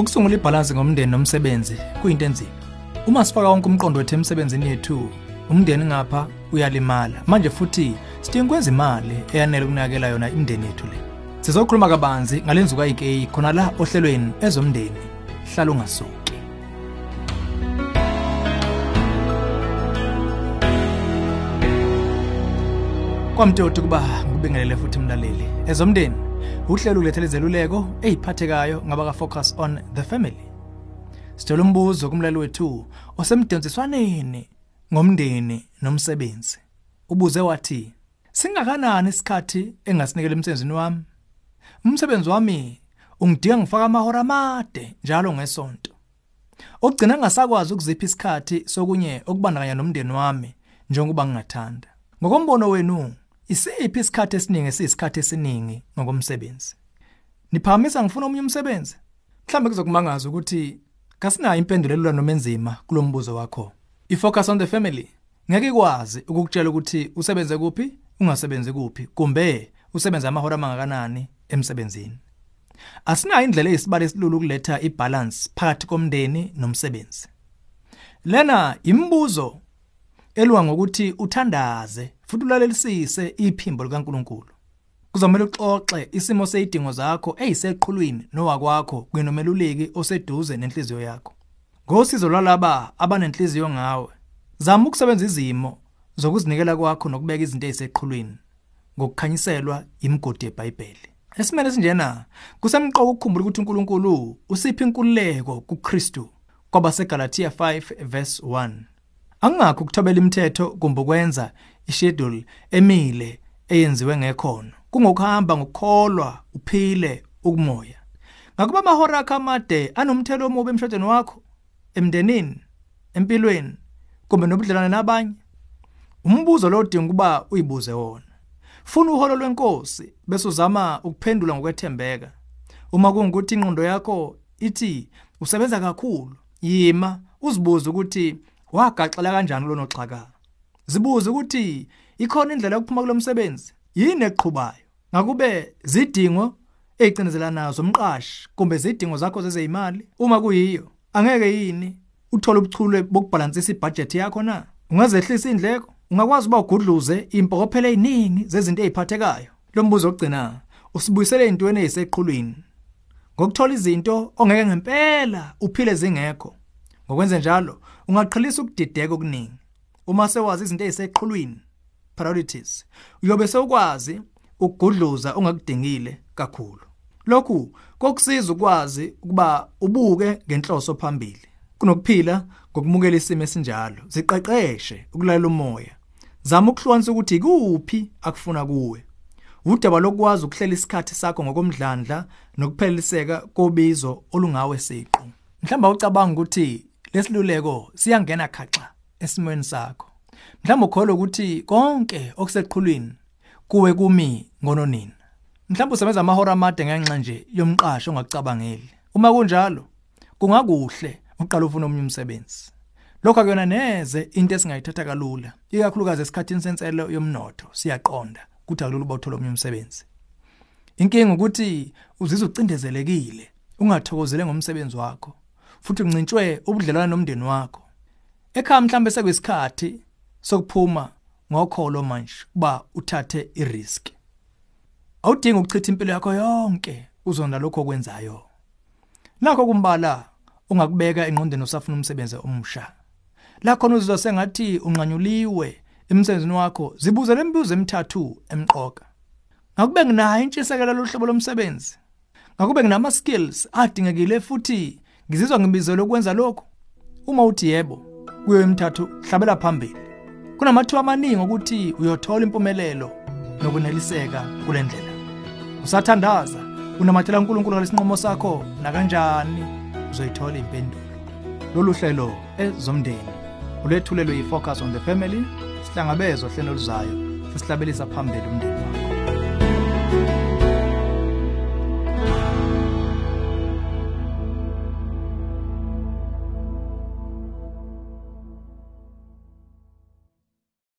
Ukusungula ibhalansi ngomndeni nomsebenzi kuyinto enzima. Uma sifaka wonke umqondo wethu emsebenzini yethu, umndeni ngapha uyalimala. Manje futhi sidinga ukwenza imali eyanele ukunakekela yona imindeni yethu le. Sizokhuluma kabanzi ngalenzuka ayikeyi khona la ohlelweni ezomndeni. Hlala ungasuki. Kwamtoti kuba ngibingelele futhi mlaleli. Ezomndeni uhlelo ulethele izeluleko eziphathekayo ngabaka focus on the family. Sithola umbuzo kumlali wethu osemdensiswaneni ngomndeni nomsebenzi. Ubuze wathi, "Singakanani isikhathi engasinikela emsebenzini wami? Umsebenzi wami ungidinga ngifaka amahora amade njalo ngesonto. Ogcina ngasakwazi ukuzipha isikhathi sokunye okubandakanya nomndeni wami njengoba ngingathanda. Ngokombono wenu, isiphi isikhathi esiningi esiyisikhathi esiningi ngokomsebenzi? Niphakamisa ngifuna omunye umsebenzi? Mhlambe kuzokumangaza ukuthi kasinayo impendulo elula noma enzima kulombuzo wakho. I-focus on the family ngeke ikwazi ukukutshela ukuthi usebenze kuphi, ungasebenzi kuphi, kumbe usebenza amahora amangakanani emsebenzini. Asinayo indlela eyisibalo esilula ukuletha ibalance phakathi komndeni nomsebenzi. Lena imibuzo elwa ngokuthi uthandaze futhi ulalelisise iphimbo likaNkuluNkulu. Kuzomela uxoxe isimo seyidingo zakho eyiseqhulwini nowakwakho kwenomeluleki oseduze nenhliziyo yakho. Ngosizo lwalaba abanenhliziyo ngawe, zama ukusebenza izimo zokuzinikela kwakho nokubeka izinto eziseqhulwini ngokukhanyiselwa imigodi yeBhayibheli. Esimene esinjena kusemqoka ukukhumbula ukuthi uNkulunkulu usipha inkululeko kuKristu kwabaseGalatia 5 verse 1. Angakho ukuthobela imithetho kumbe ukwenza ishedule emile eyenziwe ngekhono. Kungokuhamba ngokukholwa uphile ukumoya. Ngakuba amahora akho amade anomthelo omubi emshadweni wakho, emndenini, empilweni, kumbe nobudlelwane nabanye. Umbuzo lo udinga ukuba uyibuze wona. Funa uholo lwenkosi bese uzama ukuphendula ngokwethembeka. Uma kungukuthi ingqondo yakho ithi usebenza kakhulu, yima uzibuze ukuthi wagaxela kanjani kulo noxhaka. Zibuze ukuthi ikhona indlela yokuphuma kulomsebenzi. Yini eqhubhayo? Ngakube zidingo ezicinezela nazo umqashi kumbe zidingo zakho zezeyimali? Uma kuyiyo, angeke yini uthola ubuchule bokubhalansisa ibudget yakho na? Ungazehlisa indleko? Ungakwazi uba ugudluze impokophelo eziningi zezinto eziphathekayo. Lo mbuzo ogcina usibuyisele ezintweni eziseqhulwini. Ngokuthola izinto ongeke ngempela uphile zingekho. Ngokwenze njalo, ungaqhelisa ukudideka okuningi. Uma sewazi izinto eziseqhulwini, priorities, uyobe sewukwazi ukugudluza ongakudingile kakhulu. Lokhu kokusiza ukwazi ukuba ubuke ngenhloso phambili. Kunokuphila ngokumukela isimo esinjalo. Ziqeqeshe ukulalela umoya. Zama ukuhlukanisa ukuthi ikuphi akufuna kuwe. Udaba lokwazi ukuhlela isikhathi sakho ngokomdlandla nokupheliseka kobizo olungawe siqu. Mhlawumbe ucabanga ukuthi lesiluleko siyangena khaxa esimweni sakho. Mhlawumbe ukholwa ukuthi konke okuseqhulwini kuwe kumi ngononini. Mhlawumbe usebenza amahora amade ngenxa nje yomqasho ongakucabangeli. Uma kunjalo, kungakuhle uqala ufuna omunye umsebenzi. Lokho akuyona neze into esingayithatha kalula, ikakhulukazi esikhathini senselo yomnotho. Siyaqonda ukuthi akulula ubothola omunye umsebenzi. Inkinga ukuthi uzizwa ucindezelekile, ungathokozele ngomsebenzi wakho, futhi uncintshwe ubudlelwano nomndeni wakho. Ekhaya mhlambe sekuyisikhathi sokuphuma ngokholo manje kuba uthathe irisk. Awudingi ukuchitha impilo yakho yonke uzonda lokho okwenzayo. Nakho kumbala ungakubeka engqondweni usafuna umsebenzi omusha. La khona uzizwa sengathi unqanyuliwe emsebenzini wakho zibuze lemibuzo emithathu emqoka. Ngakube nginayo intshisekelo lohlobo lomsebenzi. Ngakube nginama skills adingekile futhi ngizizwa ngibizelwe ukwenza lokho. Uma uthi yebo, kuyo emithathu hlabela phambili. Kunamathuba amaningi ukuthi uyothola impumelelo nokuneliseka kule ndlela. Usathandaza, unamathela uNkulunkulu ngalesinqumo sakho na kanjani uzoyithola impendulo. Lolu hlelo ezomndeni ulethulelwe yi-Focus on the Family sihlangabezwa hlelo luzayo sisihlabelisa phambili umndeni wakho.